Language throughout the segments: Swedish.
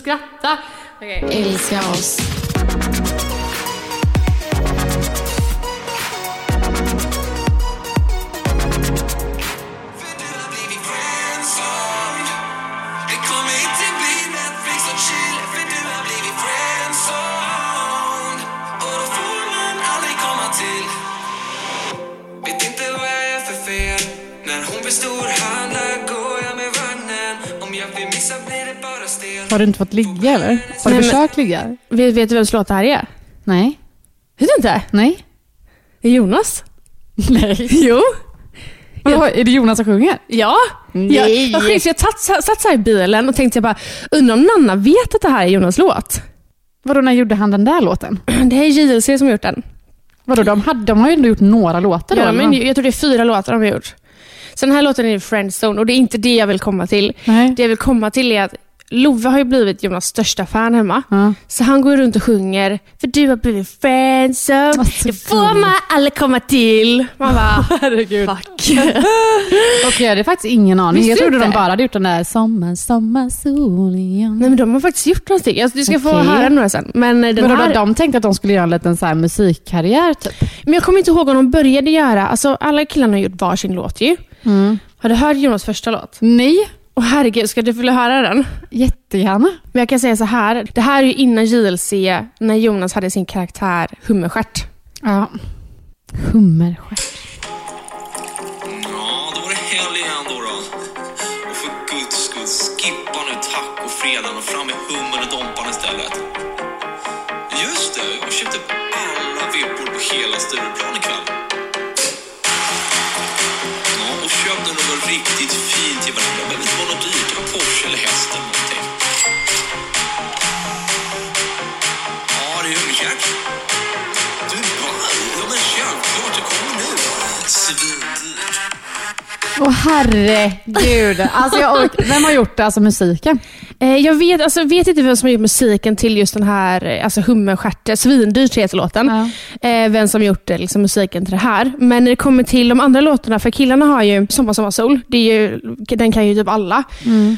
Skratta. Okay. Älska oss. Har du inte fått ligga eller? Har du men- försökt ligga? Vet, vet du vems låt det här är? Nej. Vet du inte? Nej. Det är Jonas. Nej. Jo. Vadå, är det Jonas som sjunger? Ja. Nej. Jag, jag, skit, jag satt, satt, så här i bilen och tänkte jag bara, undrar om Nanna vet att det här är Jonas låt? Vadå, när gjorde han den där låten? Det är JLC som har gjort den. Vadå, de, hade, de har ju ändå gjort några låtar då. Ja, men jag tror det är fyra låtar de har gjort. Så den här låten är Friendzone och det är inte det jag vill komma till. Nej. Det jag vill komma till är att Love har ju blivit Jonas största fan hemma. Ja. Så han går runt och sjunger, för du har blivit friendzone, Vad så det får man aldrig komma till. Man bara, Herregud. fuck. Okej, jag hade faktiskt ingen aning. Visste jag trodde de inte? bara hade gjort den där Sommar, sommar, sol igen. Nej men de har faktiskt gjort någonting. Alltså, du ska få Okej. höra några sen. Men, eh, den Men här, då, de tänkte att de skulle göra en liten så här musikkarriär typ. men jag kommer inte ihåg om de började göra, alltså alla killarna har gjort varsin låt ju. Har du hört Jonas första låt? Nej, Åh herregud, ska du vilja höra den? jättegärna. Men jag kan säga så här, det här är ju innan JLC, när Jonas hade sin karaktär Hummerstjärt. Ja. Hummerstjärt. Ja, då var det helg igen då då Och för guds skull, skippa nu tacofredagen och fram med hummern och dompan istället Just det, jag köpte alla vippor på hela Stureplan Åh herregud. Alltså jag. Vem har gjort det? Alltså musiken? Eh, jag vet, alltså, vet inte vem som har gjort musiken till just den här eh, alltså, Hummerstjärt, Svindyrt heter låten. Eh, vem som har gjort eh, liksom, musiken till det här. Men när det kommer till de andra låtarna, för killarna har ju Sommar, sommar, sol. Det är ju, den kan ju typ alla.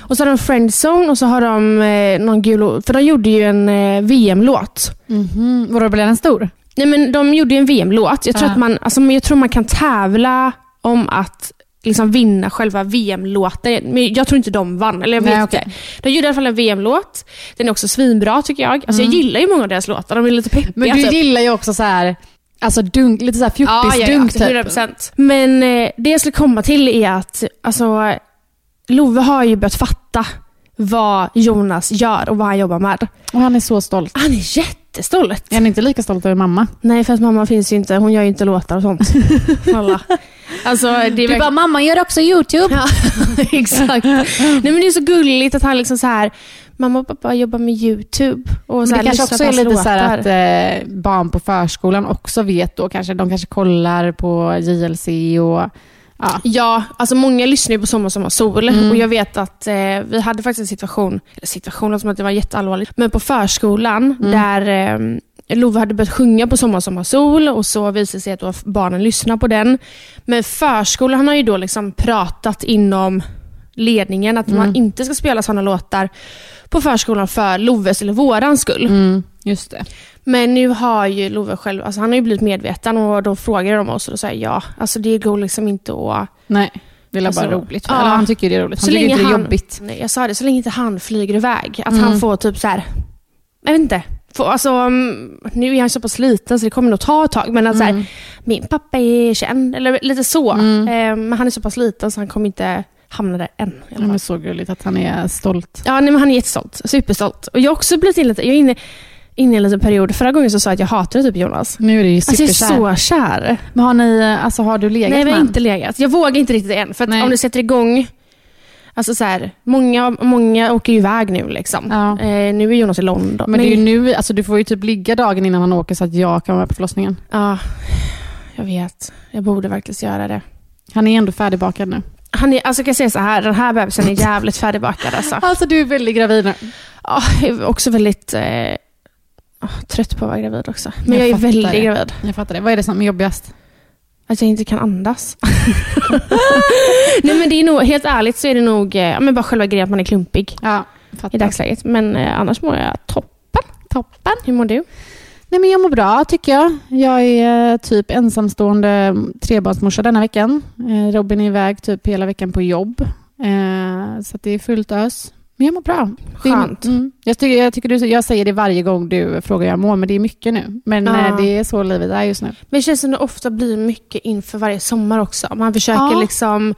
Och så har de Friendzone och så har de eh, någon gul. För de gjorde ju en eh, VM-låt. Mm, vadå, blev den stor? Nej, men de gjorde ju en VM-låt. Jag, tror Ja. att man, alltså, jag tror man kan tävla om att liksom vinna själva VM-låten. Men jag tror inte de vann. Eller jag vet Nej, inte. okej. De gjorde i alla fall en VM-låt. Den är också svinbra tycker jag. Alltså, Jag gillar ju många av deras låtar. De är lite peppiga. Men du typ. gillar ju också så här, alltså dunk, lite så här Ja, ja, ja, fjortisdunk till typ. 100%. Men eh, det jag skulle komma till är att alltså, Love har ju börjat fatta vad Jonas gör och vad han jobbar med. Och han är så stolt. Han är jättestolt. Är han inte lika stolt över mamma? Nej, för att mamma finns ju inte. Hon gör ju inte låtar och sånt. Alla. Alltså, det är verkligen- mamma gör också YouTube. Ja, exakt. Nej, men det är så gulligt att han liksom så här, mamma och pappa jobbar med YouTube. Och så Men här, det kanske också är lite så att eh, barn på förskolan också vet då kanske. De kanske kollar på JLC och ja. Ja, alltså många lyssnar ju på Sommar, sommar, sol. Mm. Och jag vet att eh, vi hade faktiskt en situation, eller situation som att det var jätteallvarligt, men på förskolan Mm. där Love hade börjat sjunga på Sommar, sommar, sol och så visade det sig att då barnen lyssnar på den. Men förskolan har ju då liksom pratat inom ledningen att man inte ska spela sådana låtar på förskolan för Loves eller våran skull. Mm, just det. Men nu har ju Love själv, alltså han har ju blivit medveten och då frågar de oss och då säger jag ja, alltså det går liksom inte att... Nej, det är Alltså, bara roligt. ja. Han tycker det är roligt. Han Så tycker inte det är han- jobbigt. Nej, jag sa det, så länge inte han flyger iväg. Att Mm. han får typ så här, jag vet inte. Få, alltså, mm, nu är han så pass liten så det kommer nog ta ett tag. Men att så Mm. här, min pappa är känd, eller lite så. Eh, men han är så pass liten så han kommer inte hamna där än. Ja, men så gulligt att han är stolt. Ja, nej, men han är jättestolt. Superstolt. Och jag har också blivit in lite, jag är inne, inne i en liten period. Förra gången så sa jag att jag hatade typ Jonas. Nu är det ju Alltså jag är superkär. så kär. Men har, ni, alltså, har du legat Nej, vi har inte legat. Jag vågar inte riktigt än. För att om du sätter igång... Alltså så här, många, många åker ju iväg nu. Liksom. Ja. Eh, nu är Jonas i London. Men det är ju nu, alltså du får ju typ ligga dagen innan han åker så att jag kan vara på förlossningen. Ja, jag vet. Jag borde faktiskt göra det. Han är ändå färdigbakad nu. Han är, alltså kan jag säga så här, den här bebisen är jävligt färdigbakad. Alltså. Alltså du är väldigt gravid nu. Ja, jag är också väldigt eh, trött på att vara gravid också. Men Jag jag, är väldigt det. gravid. Jag fattar det. Vad är det som är jobbigast? Att jag inte kan andas. Nej men det är nog, helt ärligt så är det nog eh, ja, men bara själva grejen att man är klumpig Ja, i dagsläget. Men eh, annars mår jag toppen. Toppen. Hur mår du? Nej men jag mår bra tycker jag. Jag är eh, typ ensamstående trebarnsmorsa denna veckan. Eh, Robin är iväg typ hela veckan på jobb. Så det är fullt ös. Men jag mår bra. Det är- Skönt. Mm. Jag, tycker, jag, tycker du, jag säger det varje gång du frågar hur jag mår, men det är mycket nu. Men Ja. eh, det är så livet är just nu. Men det känns som det ofta blir mycket inför varje sommar också. Man försöker Ja. liksom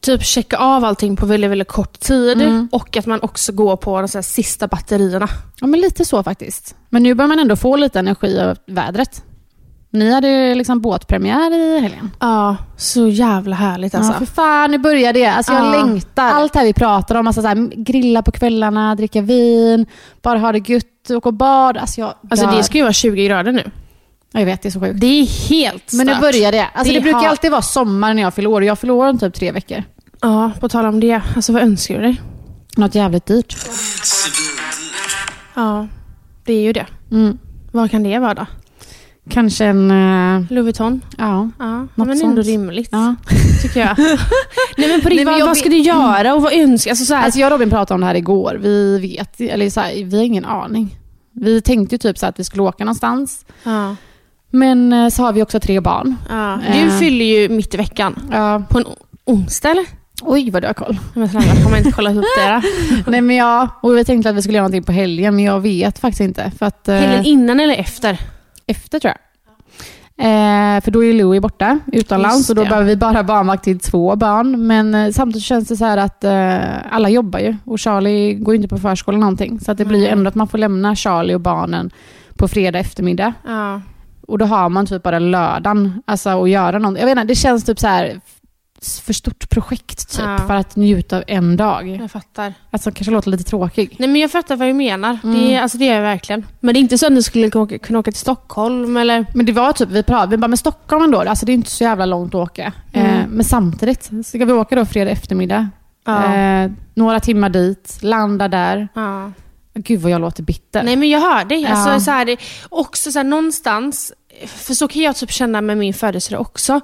typ checka av allting på väldigt, väldigt kort tid. Mm. Och att man också går på de så sista batterierna. Ja, men lite så faktiskt. Men nu börjar man ändå få lite energi av vädret. Ni hade ju liksom båtpremiär i helgen. Ja, så jävla härligt alltså. Ja, för fan, nu börjar det. Alltså, jag Ja. längtar. Allt det här vi pratar om, alltså, så här, grilla på kvällarna, dricka vin, bara ha det gött, åka och bad. Alltså, jag, Alltså dör. det ska ju vara 20 grader nu. Ja, Jag vet, det är så sjukt. Det är helt Men nu stört. börjar det. Alltså, det, Det brukar har- alltid vara sommar när jag fyller år. Jag fyller år om typ tre veckor. Ja, på tal om det. Alltså vad önskar du dig? Något jävligt dyrt. Ja, det är ju det. Mm. Vad kan det vara då? Kanske en... eh, Louis Vuitton? ja. Ja, Något men ändå sånt. rimligt. ja. Tycker jag. Nej men på riktigt, vad, vad ska du göra och vad önskar Alltså så här, Alltså jag och Robin pratade om det här igår. Vi vet, eller så här, vi har ingen aning. Vi tänkte ju typ så att vi skulle åka någonstans. ja, Men eh, så har vi också tre barn. ja. Eh. Du fyller ju mitt i veckan. Ja. På en onsdag eller? Oj, vad du har koll. Men snälla, har man inte kollat upp det? då? Nej men jag, och vi tänkte att vi skulle göra någonting på helgen, men jag vet faktiskt inte. För att, Helgen innan eller efter? Efter tror jag. Eh, för då är Louie borta utomlands Just och då behöver vi bara barnvakt till två barn. Men eh, samtidigt känns det så här att eh, alla jobbar ju och Charlie går ju inte på förskola någonting. Så att det blir ju ändå att man får lämna Charlie och barnen på fredag eftermiddag. Ja. Och då har man typ bara lördagen alltså, att göra någonting. Jag vet inte, det känns typ så här för stort projekt typ, Ja. för att njuta av en dag. Jag fattar. Alltså kanske låter lite tråkig. Nej men jag fattar vad du menar. Mm. Det, alltså, det gör jag verkligen. Men det är inte så att ni skulle kunna åka, kunna åka till Stockholm eller? Men det var typ, vi pratade, vi bara, med Stockholm ändå, alltså det är inte så jävla långt att åka. Mm. Eh, men samtidigt, ska vi åka då fredag eftermiddag? Ja. Eh, några timmar dit, landa där. ja. Gud vad jag låter bitter. Nej men jag hör dig. Alltså, Ja. så här, också så här, någonstans, för så kan jag typ känna med min födelsedag också.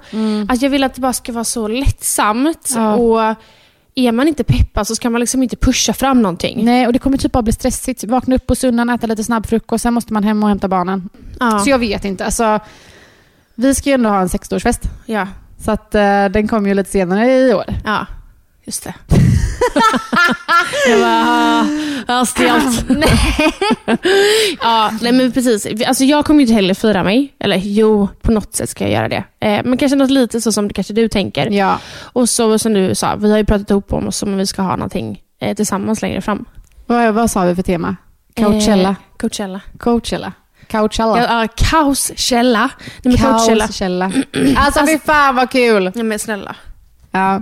Att jag vill att det bara ska vara så lättsamt. Ja. Och är man inte peppad så ska man liksom inte pusha fram någonting. Nej, och det kommer typ bara bli stressigt. Vakna upp på söndagen, äta lite snabb frukost, sen måste man hem och hämta barnen. Ja. Så jag vet inte. Alltså, vi ska ju ändå ha en 60-årsfest. ja. Så att, eh, den kommer ju lite senare i år. ja, just det. Jag bara, ja, stelt. ja, nej men precis. Alltså jag kommer ju inte heller fira mig. Eller jo, på något sätt ska jag göra det. Eh, men kanske något lite så som det kanske du tänker. Ja. Och så som du sa, vi har ju pratat ihop om oss om vi ska ha någonting eh, tillsammans längre fram. Vad, vad sa vi för tema? Coachella? Eh, Coachella. Coachella? Coachella? Ja, kaoskälla. Nej men Coachella. Coachella. Alltså fy fan vad kul! Nej men snälla. Ja.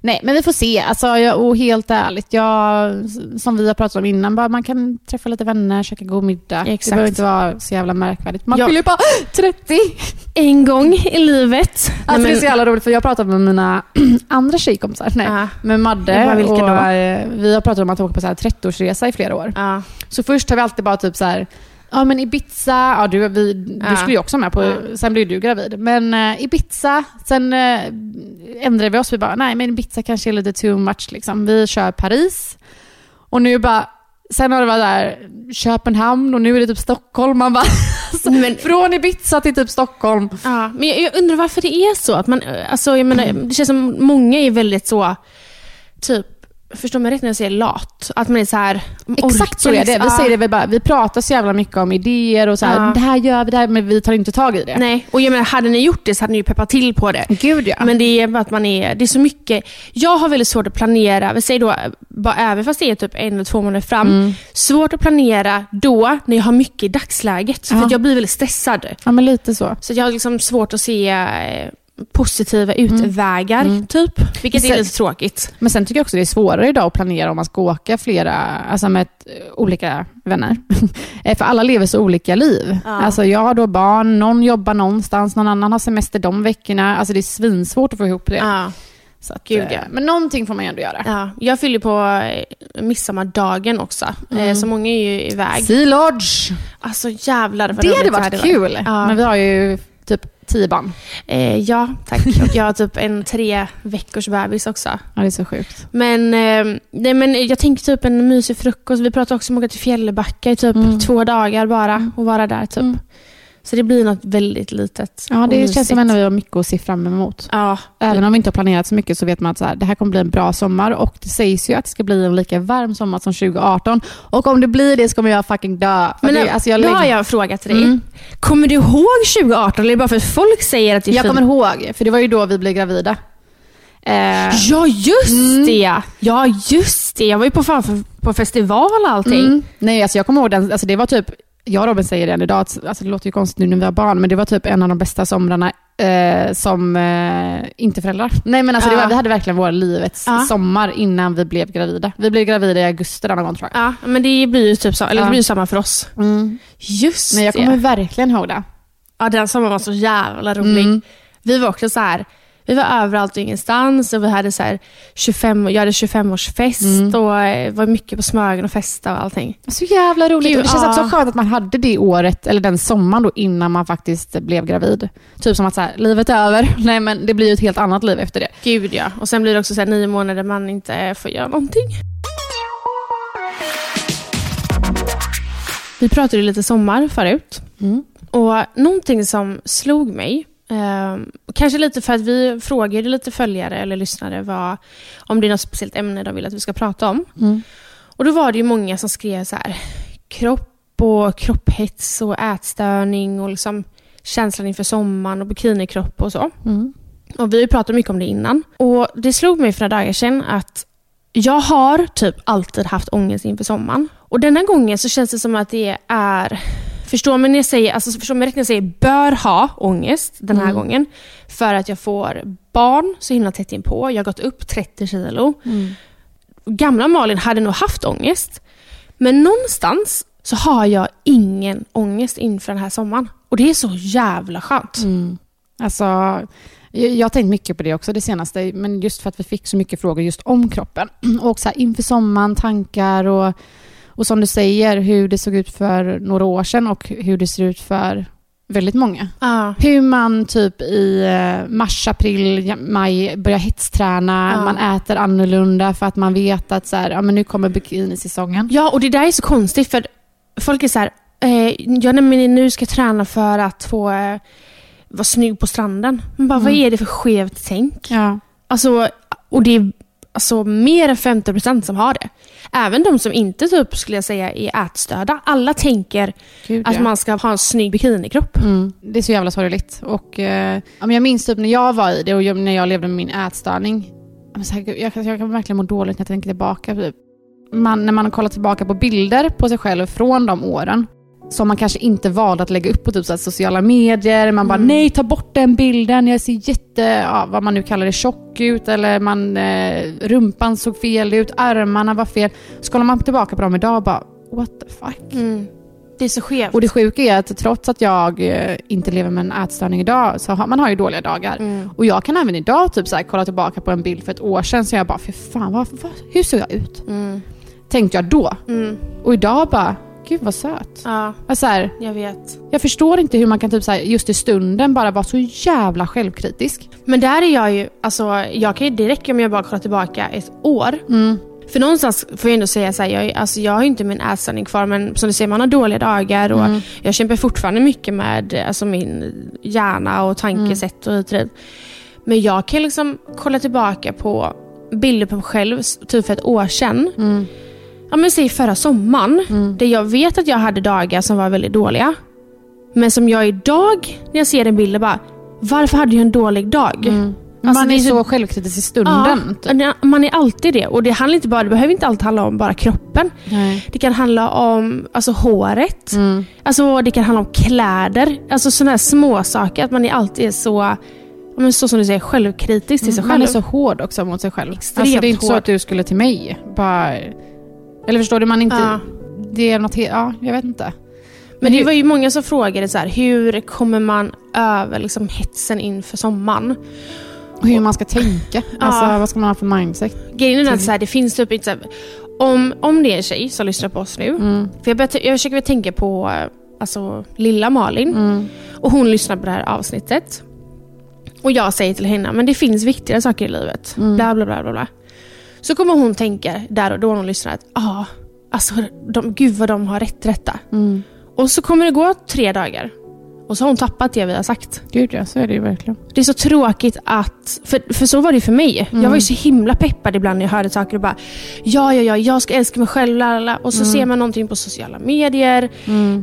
Nej, men vi får se. Alltså, jag, och helt ärligt, jag, som vi har pratat om innan, bara man kan träffa lite vänner, käka god middag. Det Exakt. behöver inte vara så jävla märkvärdigt. Man Ja. fyller ju bara 30! En gång i livet. Alltså, Nej, Det är så jävla roligt, för jag har pratat med mina andra tjejkompisar, nej, Ja. med Madde. och, då? eh, vi har pratat om att åka på så här 30-årsresa i flera år. Ja. Så först har vi alltid bara typ så här, Ja men Ibiza, ja du, vi, du skulle ju också med på, sen blev du gravid. Men uh, Ibiza, sen uh, ändrade vi oss, vi bara nej men Ibiza kanske är lite too much liksom. Vi kör Paris. Och nu bara, sen har det varit där Köpenhamn och nu är det typ Stockholm. Man bara, alltså, Men- från Ibiza till typ Stockholm. Ja, men jag, jag undrar varför det är så. Att man, alltså, jag menar, det känns som många är väldigt så, typ, förstår man rätt när jag säger lat? Att man är så här... Exakt så är det. Vi säger det väl bara, vi pratar så jävla mycket om idéer och så här, Ja. det här gör vi, det här, men vi tar inte tag i det. Nej, och jag menar, hade ni gjort det så hade ni ju peppat till på det. Gud ja. Men det är bara att man är, det är så mycket. Jag har väldigt svårt att planera, vi säger då, bara, även fast det är typ en eller två månader fram, Mm. svårt att planera då när jag har mycket i dagsläget. För Ja. att jag blir väldigt stressad. ja men lite så. Så jag har liksom svårt att se eh, positiva utvägar, typ. Vilket är Sen- lite tråkigt. Men sen tycker jag också det är svårare idag att planera om man ska åka flera, alltså med ett, olika vänner. Eh, För alla lever så olika liv. Ja. Alltså jag har då barn, någon jobbar någonstans, någon annan har semester de veckorna. Alltså det är svinsvårt att få ihop det. Ja. Så att, Gud, eh, ja. Men någonting får man ju ändå göra. Ja, jag fyller på eh, midsommardagen också. Eh, så många är ju iväg. Sea Lodge! Alltså jävlar vad Det hade varit hade kul. Ja. Men vi har ju typ tio barn. Eh, ja, tack. Och jag har typ en tre veckors bebis också. Ja, det är så sjukt. Men, eh, nej, men jag tänker typ en mysig frukost. Vi pratar också om att åka till Fjällbacka i typ Mm. två dagar bara och vara där. typ. Mm. Så det blir något väldigt litet Ja, det känns som ändå vi har mycket att se fram emot. Ja, Även om vi inte har planerat så mycket så vet man att så här, det här kommer bli en bra sommar och det sägs ju att det ska bli en lika varm sommar som 2018. Och om det blir det så kommer jag fucking dö. Men det, alltså jag, nu har lägger- jag en fråga till dig. Mm. Kommer du ihåg 2018 eller är det bara för att folk säger att det är jag fint? kommer ihåg, för det var ju då vi blev gravida. Eh, Ja, just Mm. det! Ja, just det. Jag var ju på, fan på festival och allting. mm. Nej, alltså jag kommer ihåg den, alltså det var typ, jag och Robin säger det än idag, att- alltså det låter ju konstigt nu när vi har barn, men det var typ en av de bästa somrarna eh, som eh, inte föräldrar. Nej men alltså det Ja. var, vi hade verkligen vår livets Ja. sommar innan vi blev gravida. Vi blev gravida i augusti denna gång tror jag. Ja, men det blir ju typ så, eller det blir samma för oss. Just Men jag det. kommer verkligen ihåg det. Ja, den sommaren var så jävla rolig. Mm. Vi var också så här, vi var överallt och ingenstans och vi hade så här 25, jag hade 25-årsfest Mm. och eh, var mycket på Smögen och festa och allting. Så jävla roligt. Gud, och det känns ja. också skönt att man hade det året, eller den sommaren då, innan man faktiskt blev gravid. Typ som att så här, livet är över. Nej men det blir ju ett helt annat liv efter det. Gud ja. Och sen blir det också så här nio månader man inte får göra någonting. Vi pratade lite sommar förut. Och någonting som slog mig, eh, kanske lite för att vi frågade lite följare eller lyssnare vad, om det är något speciellt ämne de vill att vi ska prata om. Och då var det ju många som skrev så här, kropp och kropphets och ätstörning och liksom känslan inför sommaren och bikinikropp och så. Och vi pratat mycket om det innan. Och det slog mig för några dagar sedan att jag har typ alltid haft ångest inför sommaren. Och denna gången så känns det som att det är Förstår mig när jag säger, alltså förstår mig rätt när jag säger bör ha ångest den här gången. För att jag får barn så himla tätt inpå. Jag har gått upp 30 kilo. Gamla Malin hade nog haft ångest. Men någonstans så har jag ingen ångest inför den här sommaren. Och det är så jävla skönt. Alltså, jag, jag har tänkt mycket på det också det senaste, men just för att vi fick så mycket frågor just om kroppen. Och så här, inför sommaren, tankar och, och som du säger, hur det såg ut för några år sedan och hur det ser ut för väldigt många. Ja. Hur man typ i eh, mars, april, maj börjar hetsträna, Ja. man äter annorlunda för att man vet att så här, ja, men nu kommer bikinisäsongen. Ja, och det där är så konstigt för folk är så här, eh, ja, men nu ska jag träna för att få eh, vara snygg på stranden. Men bara, vad är det för skevt tänk? Ja. Alltså, och det är alltså, mer än 50% som har det. Även de som inte typ, skulle jag säga är ätstörda. Alla tänker Gud, att ja. man ska ha en snygg bikinikropp. Mm. Det är så jävla sorgligt. Och, eh, jag minns typ när jag var i det och jag, när jag levde med min ätstörning. Jag, kan- jag kan verkligen må dåligt när jag tänker tillbaka. Typ. Man, när man kollar tillbaka på bilder på sig själv från de åren som man kanske inte valde att lägga upp på typ så sociala medier. Man bara Mm. nej, ta bort den bilden. Jag ser jätte, ja, vad man nu kallar det, tjock ut. Eller man, eh, rumpan såg fel ut, armarna var fel. Så kollar man tillbaka på dem idag och bara what the fuck. Mm. Det är så skevt. Och det sjuka är att trots att jag eh, inte lever med en ätstörning idag så har man har ju dåliga dagar. Mm. Och jag kan även idag typ så här, kolla tillbaka på en bild för ett år sedan så jag bara, för fan, vad, vad, hur såg jag ut? Mm. Tänkte jag då. Mm. Och idag bara, gud vad söt. Ja, Alltså så här, jag vet. jag förstår inte hur man kan typ så här, just i stunden bara vara så jävla självkritisk. Men där är jag ju, alltså jag kan ju direkt om jag bara kollar tillbaka ett år. Mm. För någonstans får jag ändå säga så här, jag, alltså jag har inte min ätstörning kvar men som du säger, man har dåliga dagar och Mm. jag kämpar fortfarande mycket med alltså, min hjärna och tankesätt och hit och dit. Men jag kan liksom kolla tillbaka på bilder på mig själv, typ för ett år sedan. Mm. Ja men säg förra sommaren, där jag vet att jag hade dagar som var väldigt dåliga. Men som jag idag, när jag ser en bild, bara varför hade jag en dålig dag? Alltså, man är är så- så självkritisk i stunden. typ. Ja, man är alltid det. Och det handlar inte bara, det behöver inte alltid handla om bara kroppen. Nej. Det kan handla om alltså, håret. Mm. Alltså, det kan handla om kläder. Alltså sådana här små saker Att man är alltid så, men så som du säger, självkritisk till sig själv. Man är så hård också mot sig själv. Extremt alltså, det är inte så hård. att du skulle till mig. Bara... Eller förstår du? Man inte... Ja. Det är något helt... Ja, jag vet inte. Men det var ju många som frågade så här, hur kommer man över liksom, hetsen inför sommaren? Och hur man ska tänka. Alltså, vad ska man ha för mindset? Grejen är att så här, det finns typ inte här, om, om det är en tjej som lyssnar på oss nu. Mm. För jag, börjar, jag försöker tänka på eh, alltså, lilla Malin. Mm. Och hon lyssnar på det här avsnittet. Och jag säger till henne, men det finns viktigare saker i livet. Mm. Bla, bla, bla, bla, bla. Så kommer hon tänka där och då när hon lyssnar att, ja, ah, alltså de, gud vad de har rätt detta. Mm. Och så kommer det gå tre dagar. Och så har hon tappat det vi har sagt. Gud ja, så är det ju verkligen. Det är så tråkigt att, för, för så var det ju för mig. Jag var ju så himla peppad ibland när jag hörde saker och bara Ja, ja, ja, jag ska älska mig själv, lalala. Och så ser man någonting på sociala medier.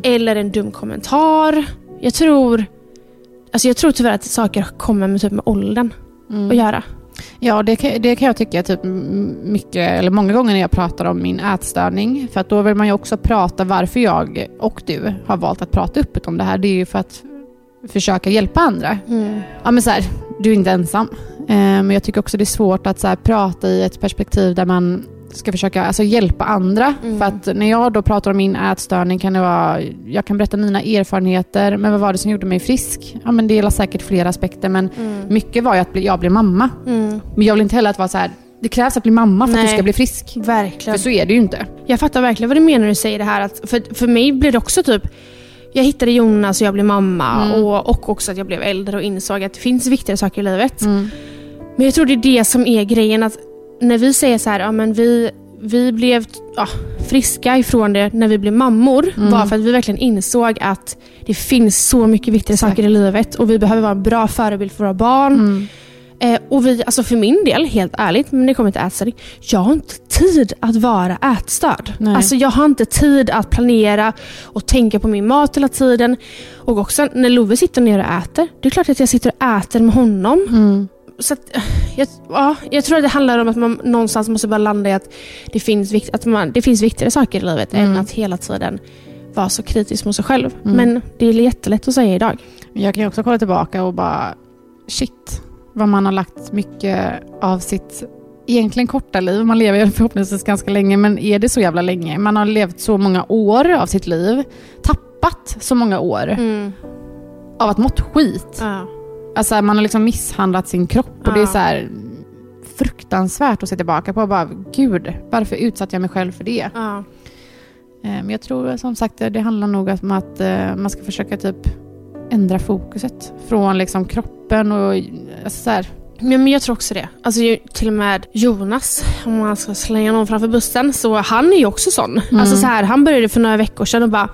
Eller en dum kommentar. Jag tror, alltså jag tror tyvärr att saker kommer med, typ med åldern att göra. Ja, det kan, det kan jag tycka typ mycket, eller många gånger när jag pratar om min ätstörning. För att då vill man ju också prata varför jag och du har valt att prata öppet om det här. Det är ju för att försöka hjälpa andra. Ja men så här, du är inte ensam. Eh, men jag tycker också det är svårt att så här, prata i ett perspektiv där man ska försöka alltså, hjälpa andra. För att när jag då pratar om min ätstörning kan det vara, jag kan berätta mina erfarenheter, men vad var det som gjorde mig frisk? Ja men det gäller säkert flera aspekter, men mycket var ju att bli, jag blev mamma. Men jag vill inte heller att vara så här, det krävs att bli mamma för att Nej. du ska bli frisk. Verkligen. För så är det ju inte. Jag fattar verkligen vad du menar när du säger det här. Att för, för mig blev det också typ jag hittade Jonas och jag blev mamma och, och också att jag blev äldre och insåg att det finns viktigare saker i livet. Men jag tror det är det som är grejen att när vi säger så här, ja men vi, vi blev ja, friska ifrån det när vi blev mammor var för att vi verkligen insåg att det finns så mycket viktigare saker i livet och vi behöver vara en bra förebild för våra barn. Eh, och vi, alltså för min del, helt ärligt, men det kommer till ätstörning. Jag har inte tid att vara ätstörd. Nej. Alltså jag har inte tid att planera och tänka på min mat hela tiden. Och också när Love sitter ner och äter. Det är klart att jag sitter och äter med honom. Så att, eh, jag, ja, jag tror att det handlar om att man någonstans måste bara landa i att det finns, vikt, att man, det finns viktigare saker i livet än att hela tiden vara så kritisk mot sig själv. Men det är jättelätt att säga idag. Jag kan ju också kolla tillbaka och bara, shit, vad man har lagt mycket av sitt egentligen korta liv. Man lever ju förhoppningsvis ganska länge, men är det så jävla länge? Man har levt så många år av sitt liv, tappat så många år av att mått skit. Ja. Alltså man har liksom misshandlat sin kropp och det är Ja. så här fruktansvärt att se tillbaka på. och Bara, Gud, varför utsatte jag mig själv för det? Ja. Men jag tror som sagt det handlar nog om att eh, man ska försöka typ ändra fokuset från liksom kroppen och alltså så här, Men, jag tror också det. Alltså till och med Jonas, om man ska slänga någon framför bussen, så han är ju också sån. Alltså så här, han började för några veckor sedan och bara,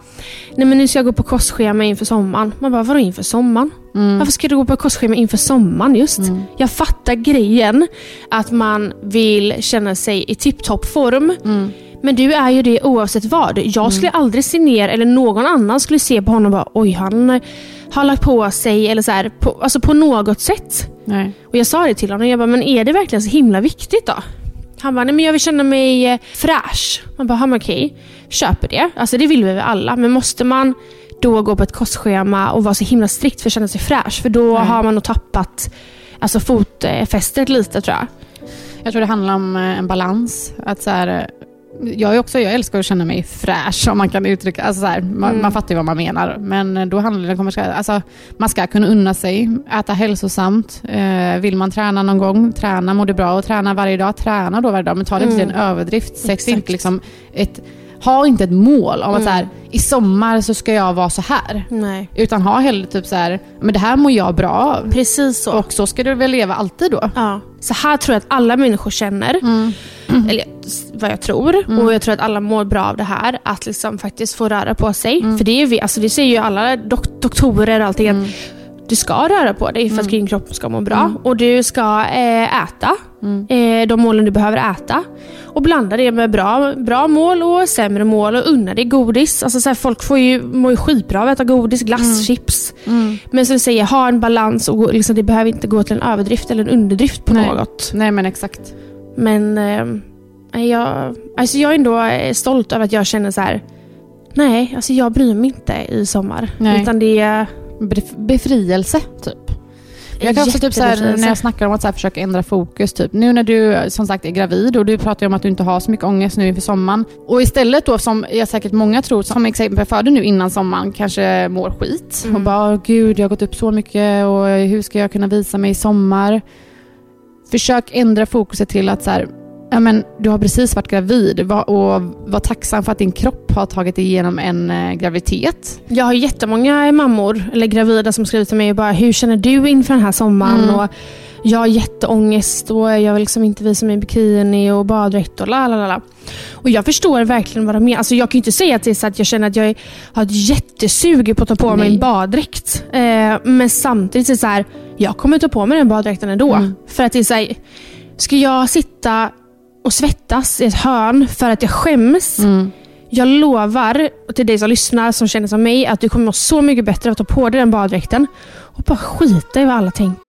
nej men nu ska jag gå på kostschema inför sommaren. Man bara, vadå inför sommaren? Varför ska du gå på kostschema inför sommaren just? Jag fattar grejen att man vill känna sig i tipptopp form. Men du är ju det oavsett vad. Jag skulle aldrig se ner, eller någon annan skulle se på honom och bara, oj han har lagt på sig, eller så här, på, alltså på något sätt. nej. Och jag sa det till honom, jag bara, men är det verkligen så himla viktigt då? Han bara, nej men jag vill känna mig eh, fräsch. Man bara, okej, köper det. Alltså det vill vi väl alla. Men måste man då gå på ett kostschema och vara så himla strikt för att känna sig fräsch? För då har man nog tappat alltså, fotfästet lite tror jag. Jag tror det handlar om eh, en balans. Att så här, jag, är också, jag älskar att känna mig fräsch, om man kan uttrycka alltså så här, man, Mm. man fattar ju vad man menar. Men då handlar det om att alltså, man ska kunna unna sig, äta hälsosamt. Eh, vill man träna någon gång, träna, må det bra och träna varje dag, träna då varje dag. Men ta det inte till en Mm. överdrift. Sätt inte liksom ett, ha inte ett mål om att Mm. så här, i sommar så ska jag vara så här. Nej. Utan ha hellre typ så här, men det här mår jag bra av. Precis så. Och så ska du väl leva alltid då? Ja. Så här tror jag att alla människor känner. Mm. Eller s- vad jag tror. Och jag tror att alla mår bra av det här. Att liksom faktiskt få röra på sig. Mm. För det, är vi, alltså det säger ju alla dok- doktorer och allting. Att du ska röra på dig för att din kropp ska må bra. Och du ska eh, äta eh, de målen du behöver äta. Och blanda det med bra, bra mål och sämre mål och unna dig godis. Alltså så här, folk får ju, mår ju skitbra av att äta godis, glass, chips. Men som du säger, ha en balans och liksom, det behöver inte gå till en överdrift eller en underdrift på Nej. något. Nej men exakt. Men eh, jag, alltså jag är ändå eh, stolt över att jag känner så här. Nej, alltså jag bryr mig inte i sommar. Nej. Utan det är... Bef- Befrielse, typ. Jag kan också typ så här, när jag snackar om att så här, försöka ändra fokus, typ. nu när du som sagt är gravid och du pratar om att du inte har så mycket ångest nu inför sommaren. Och istället då, som jag säkert många tror, som exempel föder nu innan sommaren, kanske mår skit. Mm. Och bara, "Åh, gud jag har gått upp så mycket och hur ska jag kunna visa mig i sommar? Försök ändra fokuset till att så här, ja, men, du har precis varit gravid och var tacksam för att din kropp har tagit dig igenom en eh, graviditet. Jag har jättemånga mammor, eller gravida, som skriver till mig och bara “Hur känner du inför den här sommaren?” Mm. och “Jag har jätteångest och jag vill liksom inte visa mig i bikini och baddräkt och la la la. Och jag förstår verkligen vad de menar. Alltså jag kan ju inte säga att det är så att jag känner att jag har ett jättesug på att ta på mig Nej. en baddräkt. Eh, men samtidigt är det så här, jag kommer ta på mig den baddräkten ändå. Mm. För att det är så här, ska jag sitta och svettas i ett hörn för att jag skäms jag lovar till dig som lyssnar, som känner som mig, att du kommer må så mycket bättre av att ta på dig den baddräkten och bara skita i vad alla tänker.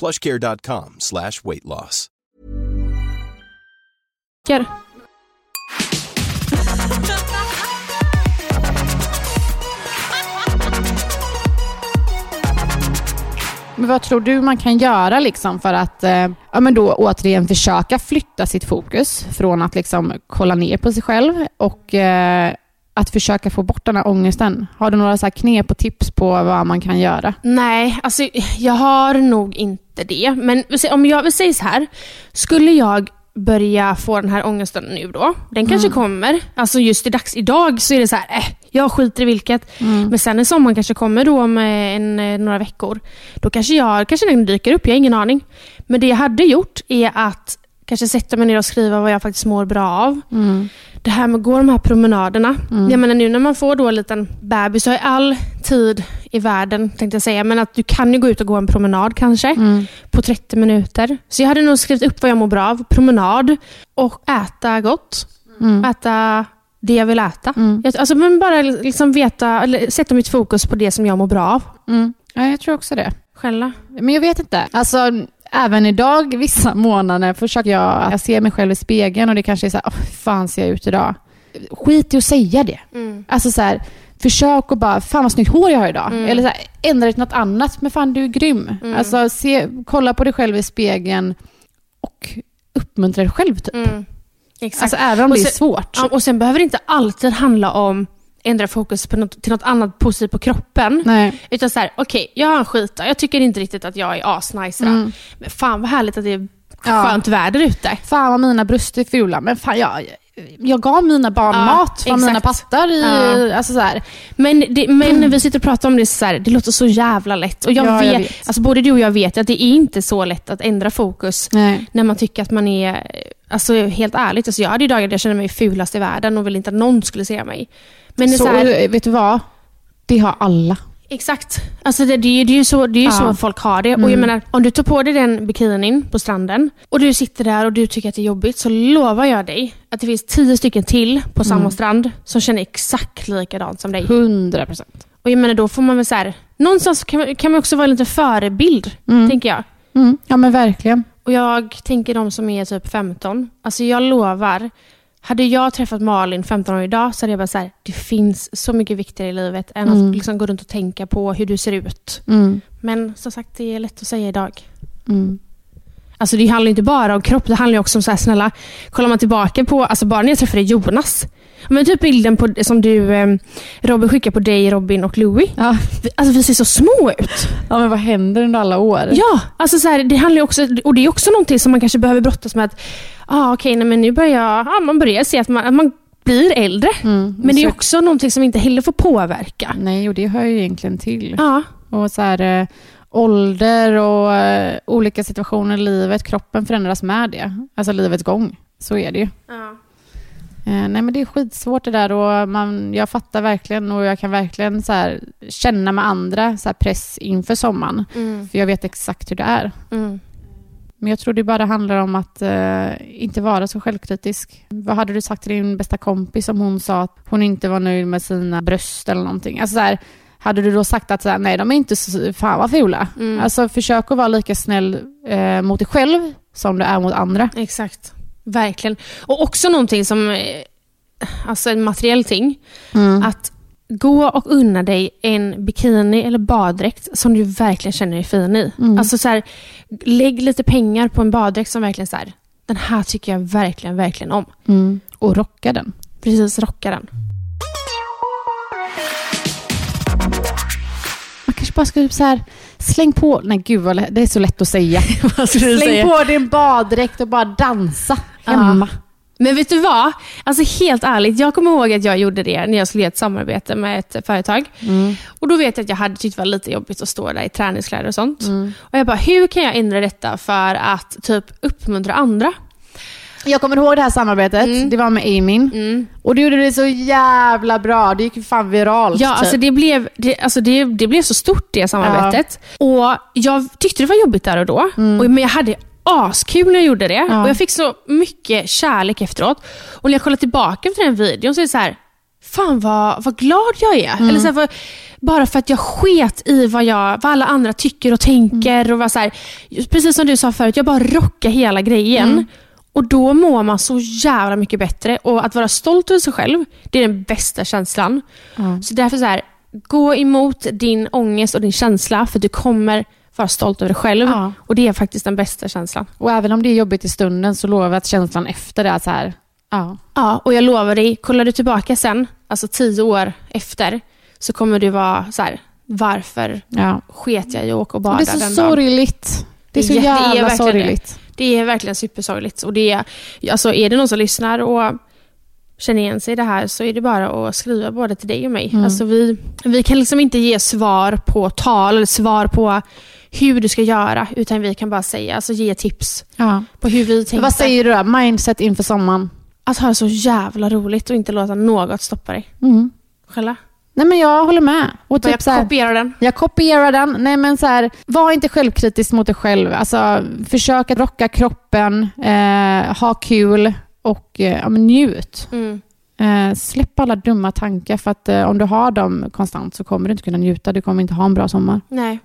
plushcare.com slash weight loss. Men vad tror du man kan göra liksom för att eh, ja, men då återigen försöka flytta sitt fokus från att liksom kolla ner på sig själv och eh, att försöka få bort den här ångesten? Har du några så här knep och tips på vad man kan göra? Nej, alltså jag har nog inte det. Men om jag vill säga så här. Skulle jag börja få den här ångesten nu då, den kanske kommer. Alltså just i dags idag så är det så här, eh, jag skiter i vilket. Men sen när sommaren kanske kommer då om eh, en, eh, några veckor, då kanske, jag, kanske den dyker upp, jag har ingen aning. Men det jag hade gjort är att kanske sätta mig ner och skriva vad jag faktiskt mår bra av. Det här med att gå de här promenaderna. Jag menar nu när man får då en liten bebis så har all tid i världen, tänkte jag säga. Men att du kan ju gå ut och gå en promenad kanske på 30 minuter. Så jag hade nog skrivit upp vad jag mår bra av. Promenad och äta gott. Äta det jag vill äta. Jag, alltså, men bara liksom veta, eller sätta mitt fokus på det som jag mår bra av. Ja, jag tror också det. Själva. Men jag vet inte. Alltså, även idag, vissa månader, försöker jag, jag ser mig själv i spegeln och det kanske är så här, oh, fan ser jag ut idag? Skit i att säga det. Alltså så här, försök att bara, fan vad snyggt hår jag har idag. Eller så här, ändra det till något annat, men fan du är grym. Alltså se, kolla på dig själv i spegeln och uppmuntra dig själv typ. Exakt. Alltså även om Och det är sen- svårt. Och sen behöver det inte alltid handla om ändra fokus på något, till något annat positivt på kroppen. Nej. Utan så här, okej, jag har en skitdag. Jag tycker inte riktigt att jag är asnice idag. Men fan vad härligt att det är Ja. skönt väder ute. Fan vad mina bröst är fula, men fan jag, jag gav mina barn Ja, mat från mina pattar. I, Ja. alltså så här. Men, det, men när vi sitter och pratar om det, så här, det låter så jävla lätt. Och jag, Ja, jag vet, vet. Alltså både du och jag vet att det är inte så lätt att ändra fokus Nej. när man tycker att man är, alltså helt ärligt, alltså jag hade ju dagar där jag kände mig fulast i världen och ville inte att någon skulle se mig. Men Så, här, vet du vad? Det har alla. Exakt. Alltså det, det, är ju- det är ju så, det är ju Ja. så folk har det. Och jag menar, om du tar på dig den bikinin på stranden och du sitter där och du tycker att det är jobbigt, så lovar jag dig att det finns tio stycken till på samma strand som känner exakt likadant som dig. 100 procent. Och jag menar, då får man väl så här, någonstans kan, man- kan man också vara en liten förebild, tänker jag. Mm. Ja men verkligen. Och jag tänker de som är typ 15. Alltså jag lovar, hade jag träffat Malin 15 år idag så hade jag bara så här, det finns så mycket viktigare i livet än att liksom gå runt och tänka på hur du ser ut. Mm. Men som sagt, det är lätt att säga idag. Mm. Alltså det handlar inte bara om kropp, det handlar också om så här, snälla, kollar man tillbaka på, alltså bara när jag träffade Jonas. Men typ bilden på, som du, eh, Robin skickade på dig, Robin och Louis. Ja. Alltså vi ser så små ut. ja men vad händer under alla år? Ja, alltså så här, det handlar också, och det är också någonting som man kanske behöver brottas med. att ah, okej, nej, men nu börjar jag, ah, man börjar se att man, att man blir äldre. Mm. Men det är Så- också någonting som inte heller får påverka. Nej, och det hör ju egentligen till. Ja, Och så här, eh, ålder och eh, olika situationer i livet, kroppen förändras med det. Alltså livets gång. Så är det ju. Eh, nej men det är skitsvårt det där och man, jag fattar verkligen och jag kan verkligen så här, känna med andra så här, press inför sommaren. För jag vet exakt hur det är. mm. Men jag tror det bara handlar om att eh, inte vara så självkritisk. Vad hade du sagt till din bästa kompis om hon sa att hon inte var nöjd med sina bröst eller någonting? Alltså så här, hade du då sagt att så här, nej, de är inte så, fan vad fula. Alltså försök att vara lika snäll eh, mot dig själv som du är mot andra. exakt. Verkligen. Och också någonting som, eh, alltså en materiell ting. Att gå och unna dig en bikini eller baddräkt som du verkligen känner dig fin i. Alltså så här, lägg lite pengar på en baddräkt som verkligen så här, den här tycker jag verkligen, verkligen om. Och rocka den. Precis, rocka den. Man kanske bara ska typ så här, släng på, nej gud vad det är så lätt att säga. Släng säga? på din baddräkt och bara dansa hemma. Men vet du vad? Alltså helt ärligt, jag kommer ihåg att jag gjorde det när jag skulle göra ett samarbete med ett företag. Och Då vet jag att jag hade tyckt det var lite jobbigt att stå där i träningskläder och sånt. Och jag bara, hur kan jag ändra detta för att typ uppmuntra andra? Jag kommer ihåg det här samarbetet, det var med Amin. Och du gjorde det så jävla bra, det gick ju fan viralt. Ja, typ. alltså det blev, det, alltså det, det blev så stort det samarbetet. Och Jag tyckte det var jobbigt där och då, och, men jag hade askul när jag gjorde det. Ja. Och Jag fick så mycket kärlek efteråt. Och när jag kollar tillbaka efter den videon så är det så här, fan vad, vad glad jag är. Eller så här, för, bara för att jag sket i vad, jag, vad alla andra tycker och tänker. Och var så här, precis som du sa förut, jag bara rockar hela grejen. Och då mår man så jävla mycket bättre. Och att vara stolt över sig själv, det är den bästa känslan. Så därför så här, gå emot din ångest och din känsla, för du kommer vara stolt över dig själv. Ja. Och det är faktiskt den bästa känslan. Och även om det är jobbigt i stunden så lovar jag att känslan efter det är så här, ja. Ja, och jag lovar dig, kollar du tillbaka sen, alltså tio år efter, så kommer du vara så här, varför ja. sket jag i att åka och bada Det är så den dagen? sorgligt. Det är så Det är jätte- det är jävla verkligen det. sorgligt. Det är verkligen supersorgligt. Och det är, alltså är det någon som lyssnar och känner igen sig i det här så är det bara att skriva både till dig och mig. Mm. Alltså vi, vi kan liksom inte ge svar på tal eller svar på hur du ska göra, utan vi kan bara säga, alltså ge tips Ja. på hur vi tänkte. Vad säger du då? Mindset inför sommaren? Att ha det så jävla roligt och inte låta något stoppa dig. Mm. Själva. Nej men jag håller med. Och Typ typ så här, kopiera den. jag kopierar den. Nej men så här, var inte självkritisk mot dig själv. Alltså, försök att rocka kroppen, eh, ha kul och eh, ja, njut. Mm. Eh, släpp alla dumma tankar för att eh, om du har dem konstant så kommer du inte kunna njuta. Du kommer inte ha en bra sommar. Nej.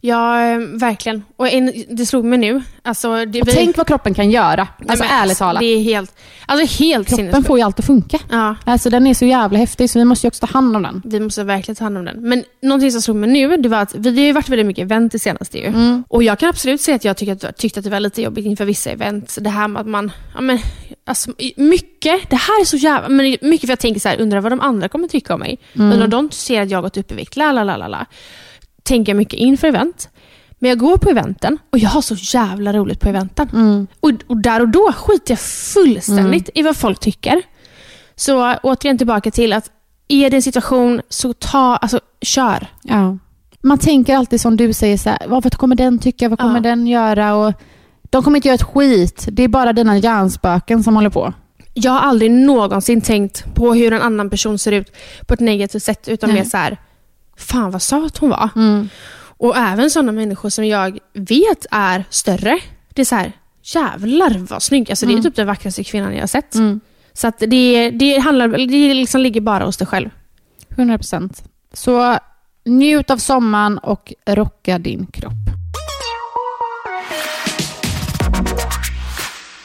Ja, eh, verkligen. Och en, det slog mig nu. Alltså, det, Och tänk vad kroppen kan göra. Nej, Alltså men ärligt talat. Det är helt, alltså helt Kroppen får ju allt att funka. Ja, Alltså den är så jävla häftig så vi måste ju också ta hand om den. vi måste verkligen ta hand om den. Men någonting som slog mig nu, det var att vi, har ju varit väldigt mycket event det senaste ju. Mm. Och jag kan absolut säga att jag tyckte att, tyckte att det var lite jobbigt inför vissa event. Det här med att man, ja men, alltså, mycket, det här är så jävla, men mycket för jag tänker så här, undrar vad de andra kommer tycka om mig. Mm. Undrar om de ser att jag har gått upp i vikt, la la la la la. Tänker jag mycket inför event. Men jag går på eventen och jag har så jävla roligt på eventen. Mm. Och, och där och då skiter jag fullständigt i vad folk tycker. Så återigen tillbaka till att är det en situation så ta, alltså kör. Ja. Man tänker alltid som du säger, så här, vad kommer den tycka, vad kommer Ja. den göra? Och de kommer inte göra ett skit. Det är bara dina hjärnspöken som håller på. Jag har aldrig någonsin tänkt på hur en annan person ser ut på ett negativt sätt utan Nej. mer så här, fan vad söt hon var. Mm. Och även sådana människor som jag vet är större. Det är så här, jävlar vad snygg. Alltså, Det är typ den vackraste kvinnan jag har sett. Mm. Så att det, det, handlar, det liksom ligger bara hos dig själv. 100 procent. Så njut av sommaren och rocka din kropp.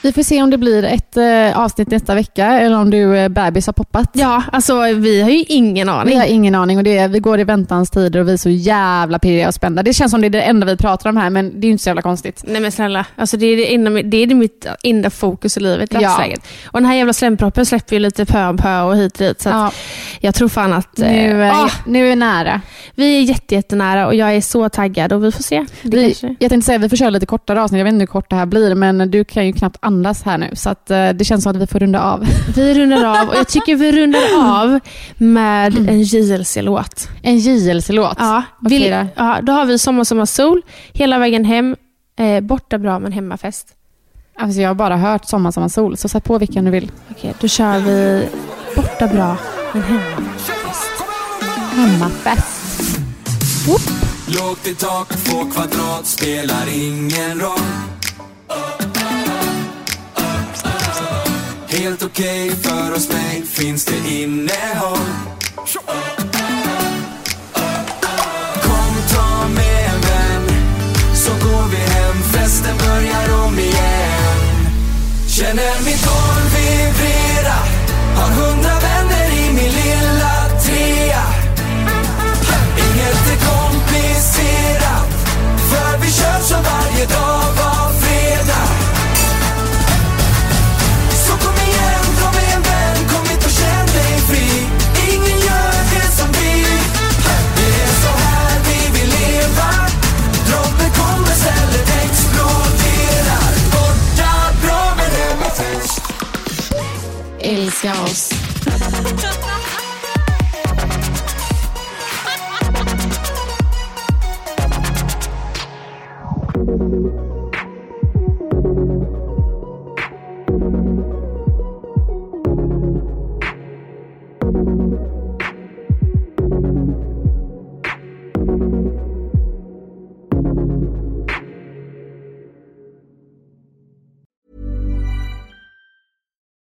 Vi får se om det blir ett eh, avsnitt nästa vecka eller om du eh, bebis har poppat. Ja, alltså vi har ju ingen aning. Vi har ingen aning och det är, vi går i väntans tider och vi är så jävla pirriga och spända. Det känns som det är det enda vi pratar om här men det är ju inte så jävla konstigt. Nej men snälla, alltså det är, det, enda, det är mitt enda fokus i livet i Ja. dagsläget. Och den här jävla slemproppen släpper ju lite pö om pö och hit och dit. Så Ja, jag tror fan att... eh, nu, är, ah, nu är nära. vi är jätte, jättenära och jag är så taggad och vi får se. Det Vi, kanske... jag tänkte säga vi får köra lite kortare avsnitt. Jag vet inte hur kort det här blir men du kan ju knappt andas här nu så att, eh, det känns som att vi får runda av. Vi rundar av och jag tycker vi rundar av med en JLC-låt. En JLC-låt. Ja, Okej vill, då. ja, då har vi Sommar, sommar, sol hela vägen hem. Eh, borta bra men hemmafest. Alltså jag har bara hört Sommar, sommar, sol så sätt på vilken du vill. Okej, då kör vi borta bra men hemmafest. Hemmafest. Lågt i tak, två kvadrat spelar ingen roll Helt okej för oss mig, finns det innehåll? Kom ta med en vän, så går vi hem, festen börjar om igen. Känner mitt golv vibrera, har hund Socials.